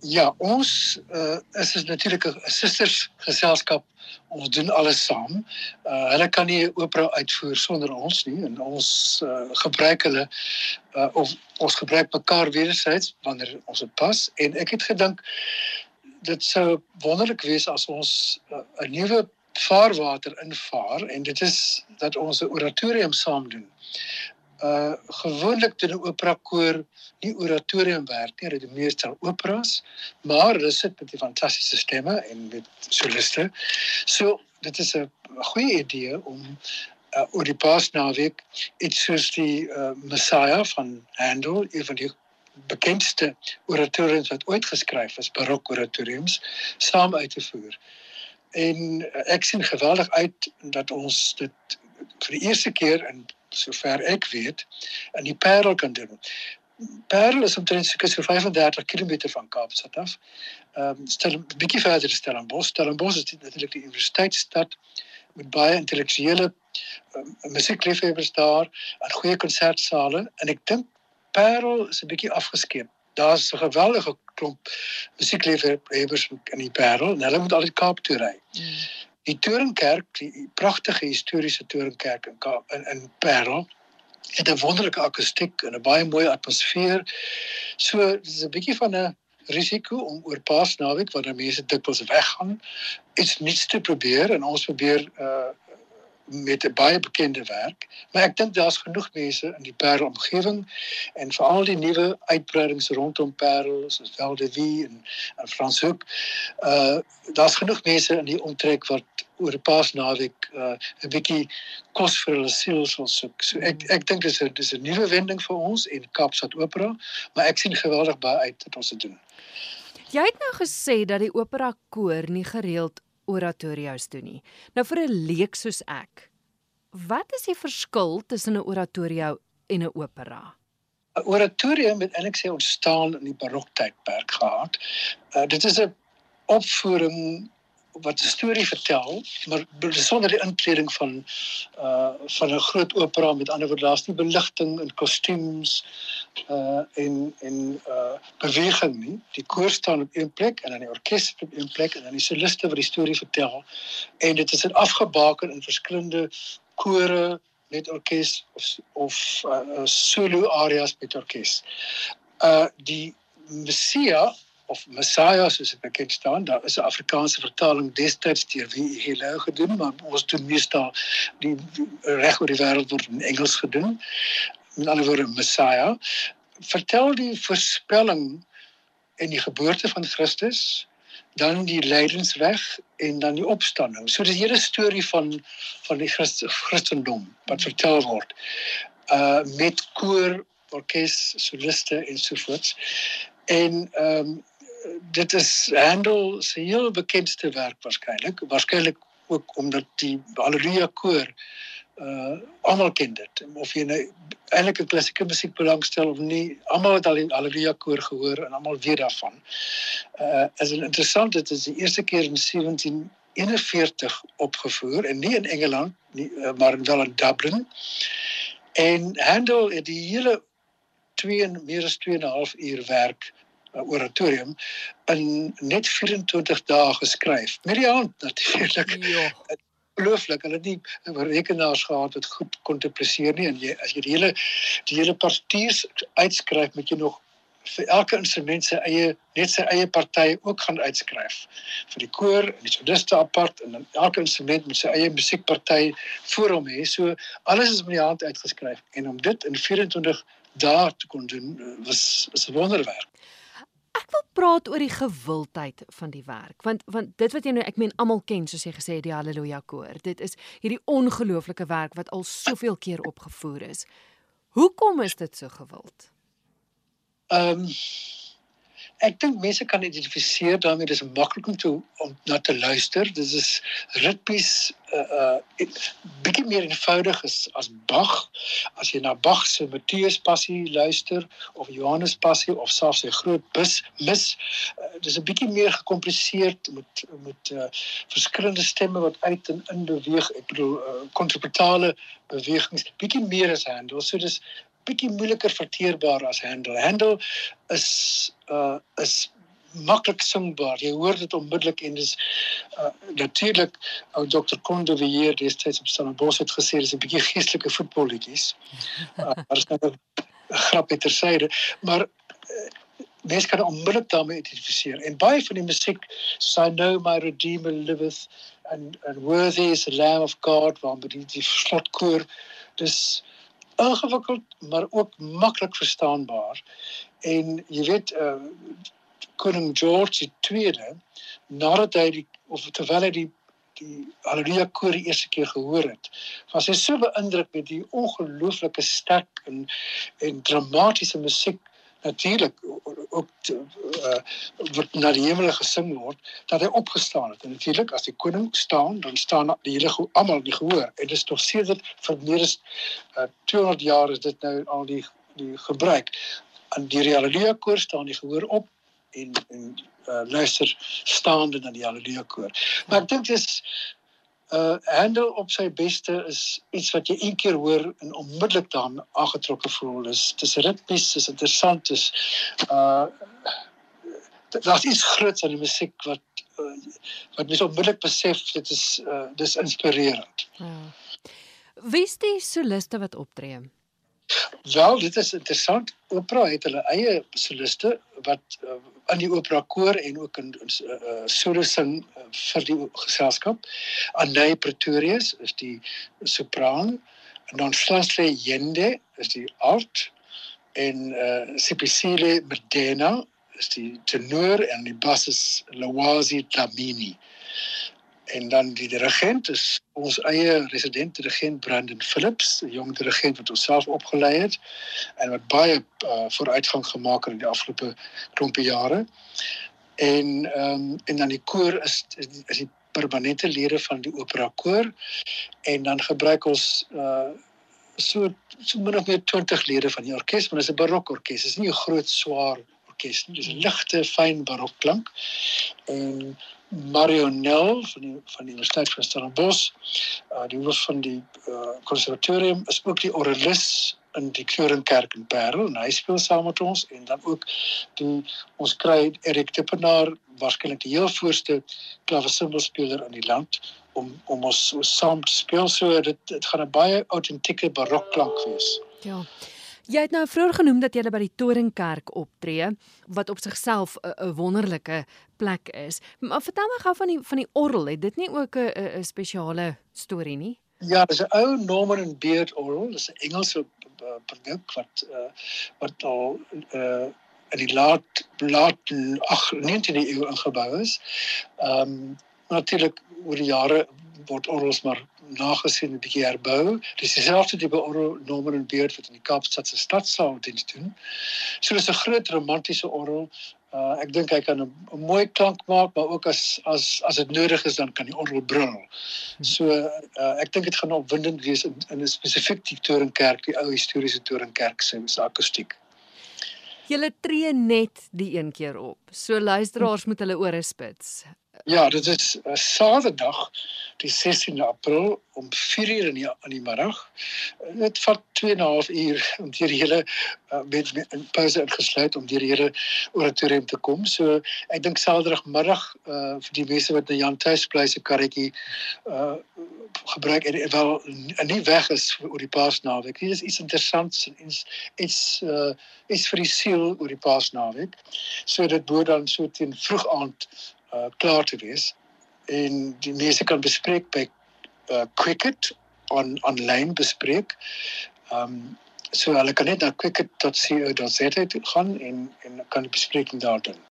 Ja, ons uh, is is natuurlik 'n sustersgeselskap. Ons doen alles saam. Uh, hulle kan nie opera uitvoer sonder ons nie en ons uh, gebruik hulle uh, of ons gebruik mekaar wederzijds wanneer ons dit pas en ek het gedink dit sou wonderlik wees as ons 'n uh, nuwe vaarwater invaar en dit is dat ons 'n oratorium saam doen uh gewoonlik doen 'n opera koor nie oratorium werk nie, dit meestal operas, maar hulle sit met die fantastiese stemme en met soliste. So dit is 'n goeie idee om uh, oor die paasnaweek iets soos die uh, Messiah van Handel, een van die bekendste oratoriums wat ooit geskryf is, barok oratoriums, saam uit te voer. En uh, ek sien geweldig uit dat ons dit vir die eerste keer in sover ek weet in die Parel kan doen. Parel is omtrent so 35 km van Kaapstad af. Ehm stel 'n bietjie verder Stellenbosch. Stellenbosch is natuurlik die universiteitsstad met baie intellektuele um, musiekliefhebbers daar en goeie konsertsale en ek dink Parel is 'n bietjie afgeskeep. Daar's 'n geweldige klomp musiekliefhebbers in die Parel en hulle moet al die Kaap toe. Mm. Die Toringkerk, die pragtige historiese Toringkerk in in, in Parel het 'n wonderlike akoestiek en 'n baie mooi atmosfeer. So dis 'n bietjie van 'n risiko om oor Paasnaweek wanneer mense dikwels weggaan iets nuuts te probeer en ons probeer uh met 'n baie bekende werk, maar ek dink daar's genoeg mense in die Parel omgewing en veral die nuwe uitbreidings rondom Parel soos Veldevie en en Franshoek. Uh daar's genoeg mense in die omtrek wat oor 'n Paasnaweek uh 'n bietjie kos vir hulle siel sal soek. So ek ek dink dis 'n dis 'n nuwe wending vir ons en Kaapstad Opera, maar ek sien geweldig baie uit dat ons dit doen. Jy het nou gesê dat die opera koor nie gereeld oratorios doen nie. Nou vir 'n leek soos ek, wat is die verskil tussen 'n oratorio en 'n opera? 'n Oratorium het eintlik sê ontstaan in die baroktydperk gehad. Uh, dit is 'n opvoering wat 'n storie vertel, maar sonder die inkleding van uh van 'n groot opera met ander woorde daar's nie beligting en kostuums uh en en uh beweging nie. Die koor staan op een plek en dan die orkes op een plek en dan die soliste wat die storie vertel en dit is afgebaken in verskillende kore met orkes of of uh, solo arias met orkes. Uh die Messia of Messiah soos dit bekend staan, daar is 'n Afrikaanse vertaling destyds deur wie Hello gedoen, maar ons doen meestal die reg oor die wêreld word in Engels gedoen. Met ander woorde Messiah vertel die voorspelling en die geboorte van Christus, dan die lydensweg en dan die opstanding. So dis hele storie van van die Christ, Christendom wat vertel word. Uh met koor, orkes, soliste en so voort. En ehm um, dit is Handel se heel bekendste werk waarskynlik waarskynlik ook omdat die Halleluja koor uh almal ken dit of jy nou eintlik 'n klassieke musiek belangstel of nie almal het al die Halleluja koor gehoor en almal weet daarvan. Uh is interessant dit is die eerste keer in 1741 opgevoer en nie in Engeland nie uh, maar wel in Dublin. En Handel het die hele 2 en meer as 2 en 'n half uur werk uh, oratorium in net 24 dae geskryf. Met die hand natuurlik. Ja. Ongelooflik. Hulle het nie rekenaars gehad wat goed kon tepliseer nie en jy as jy die hele die hele partituurs uitskryf met jy nog vir elke instrument se eie net sy eie party ook gaan uitskryf vir die koor en die soliste apart en dan elke instrument met sy eie musiekparty voor hom hê. So alles is met die hand uitgeskryf en om dit in 24 dae te kon doen was was 'n wonderwerk. Ek wil praat oor die gewildheid van die werk want want dit wat jy nou ek meen almal ken soos jy gesê het die haleluja koor dit is hierdie ongelooflike werk wat al soveel keer opgevoer is. Hoekom is dit so gewild? Ehm um, ek dink mense kan identifiseer daarmee dis maklik om te om na te luister. Dit is ritmies uh uh bietjie meer eenvoudig is as Bach. As jy na Bach se Matteus Passie luister of Johannes Passie of selfs sy groot bis mis, uh, dis 'n bietjie meer gekompliseerd met met uh verskillende stemme wat uit en in beweeg. Ek bedoel uh kontraptale bewegings, bietjie meer as Handel. So dis bietjie moeiliker verteerbaar as Handel. Handel is uh is maklik singbaar. Jy hoor dit onmiddellik en dis uh, natuurlik ou Dr. Konde weer destyds op Stellenbosch het gesê dis 'n bietjie geestelike voetballetjies. Uh, maar is nou 'n grap tersyde, maar uh, mens kan onmiddellik daarmee identifiseer. En baie van die musiek, so I know my redeemer liveth and and worthy is the lamb of God, waar die die slotkoor dis ingewikkeld maar ook maklik verstaanbaar. En jy weet uh koning George II nadat hy die of terwyl hy die die Halleluja koor die eerste keer gehoor het, was hy so beïndruk met die ongelooflike sterk en en dramatiese musiek natuurlik ook uh, word na die hemel gesing word dat hy opgestaan het en natuurlik as die koning staan dan staan die hele almal die gehoor. En dit is tog sedert vir meer as uh, 200 jaar is dit nou al die die gebruik. Aan die haleluja koor staan die gehoor op en en uh, luister staande na die haleluja koor maar ek dink dis uh handle op sy beste is iets wat jy een keer hoor en onmiddellik dan aangetrokke voel. Dis dis ritmies, dis interessant, dis uh daar's iets groots aan die musiek wat uh, wat mens onmiddellik besef dit is uh dis inspirerend. Ja. Wie is die soliste wat optree? Wel, dit is interessant. Opera het hulle eie soliste wat uh, in die opera koor en ook in uh, uh, solo sing uh, vir die geselskap. Anay Pretorius is die sopran en dan Slasle Yende is die alt en uh, Sipisile Medena is die tenor en die bas is Lawazi Tamini en dan die dirigent is ons eie resident dirigent Brandon Phillips, 'n jong dirigent wat homself opgelei het en wat baie uh, vooruitgang gemaak het in die afgelope klompie jare. En ehm um, en dan die koor is is die, is die permanente lede van die opera koor en dan gebruik ons uh so so min of meer 20 lede van die orkes, want dit is 'n barokorkes. Dit is nie 'n groot swaar orkes nie. Dit is ligte, fyn barokklank. En Mario Nel van die van die Universiteit van Stellenbosch, uh die hoof van die uh konservatorium is ook die orgelis in die Kleurenkerk in Parel en hy speel saam met ons en dan ook die ons kry Erik Tippenaar waarskynlik die heel voorste klaviersimbelspeler in die land om om ons so saam te speel so dit dit gaan 'n baie autentieke barokklank wees. Ja. Jy het nou vroeër genoem dat jy by die Toringkerk optree wat op sigself 'n wonderlike plek is. Maar vertel my gou van die van die orgel. Het dit nie ook 'n spesiale storie nie? Ja, dis 'n ou Norman and Beard orgel. Dis 'n Engelse produk wat uh, wat al uh, in die laat laat 19de eeu ingebou is. Ehm um, natuurlik oor die jare word orgels maar nagesien 'n bietjie herbou. Dis dieselfde tipe orgel Norman and Beard wat in die Kaapstad se stadsaal diens doen. So dis 'n groot romantiese orgel. Uh, ek dink hy kan 'n mooi klank maak, maar ook as as as dit nodig is dan kan die orgel brul. So uh, ek dink dit gaan opwindend wees in, in 'n spesifiek die Toringkerk, die ou historiese Toringkerk se akoestiek. Julle tree net die een keer op. So luisteraars moet hulle ore spits. Ja, dit is 'n uh, Saterdag, die 16de April om 4:00 in die in die middag. Dit vat 2 en 'n half uur om deur die hele uh, met, met 'n pause ingesluit om deur die hele oratorium te kom. So ek dink Saterdagmiddag uh vir die mense wat na Jan Thuis bly se karretjie uh gebruik en wel nie weg is oor die Paasnaweek. Dit is iets interessants en iets iets uh iets vir die siel oor die Paasnaweek. So dit moet dan so teen vroeg aand uh, klaar te wees en die mense kan bespreek by uh, Cricket on online bespreek. Ehm um, so hulle kan net na cricket.co.za gaan en en kan die bespreking daar doen.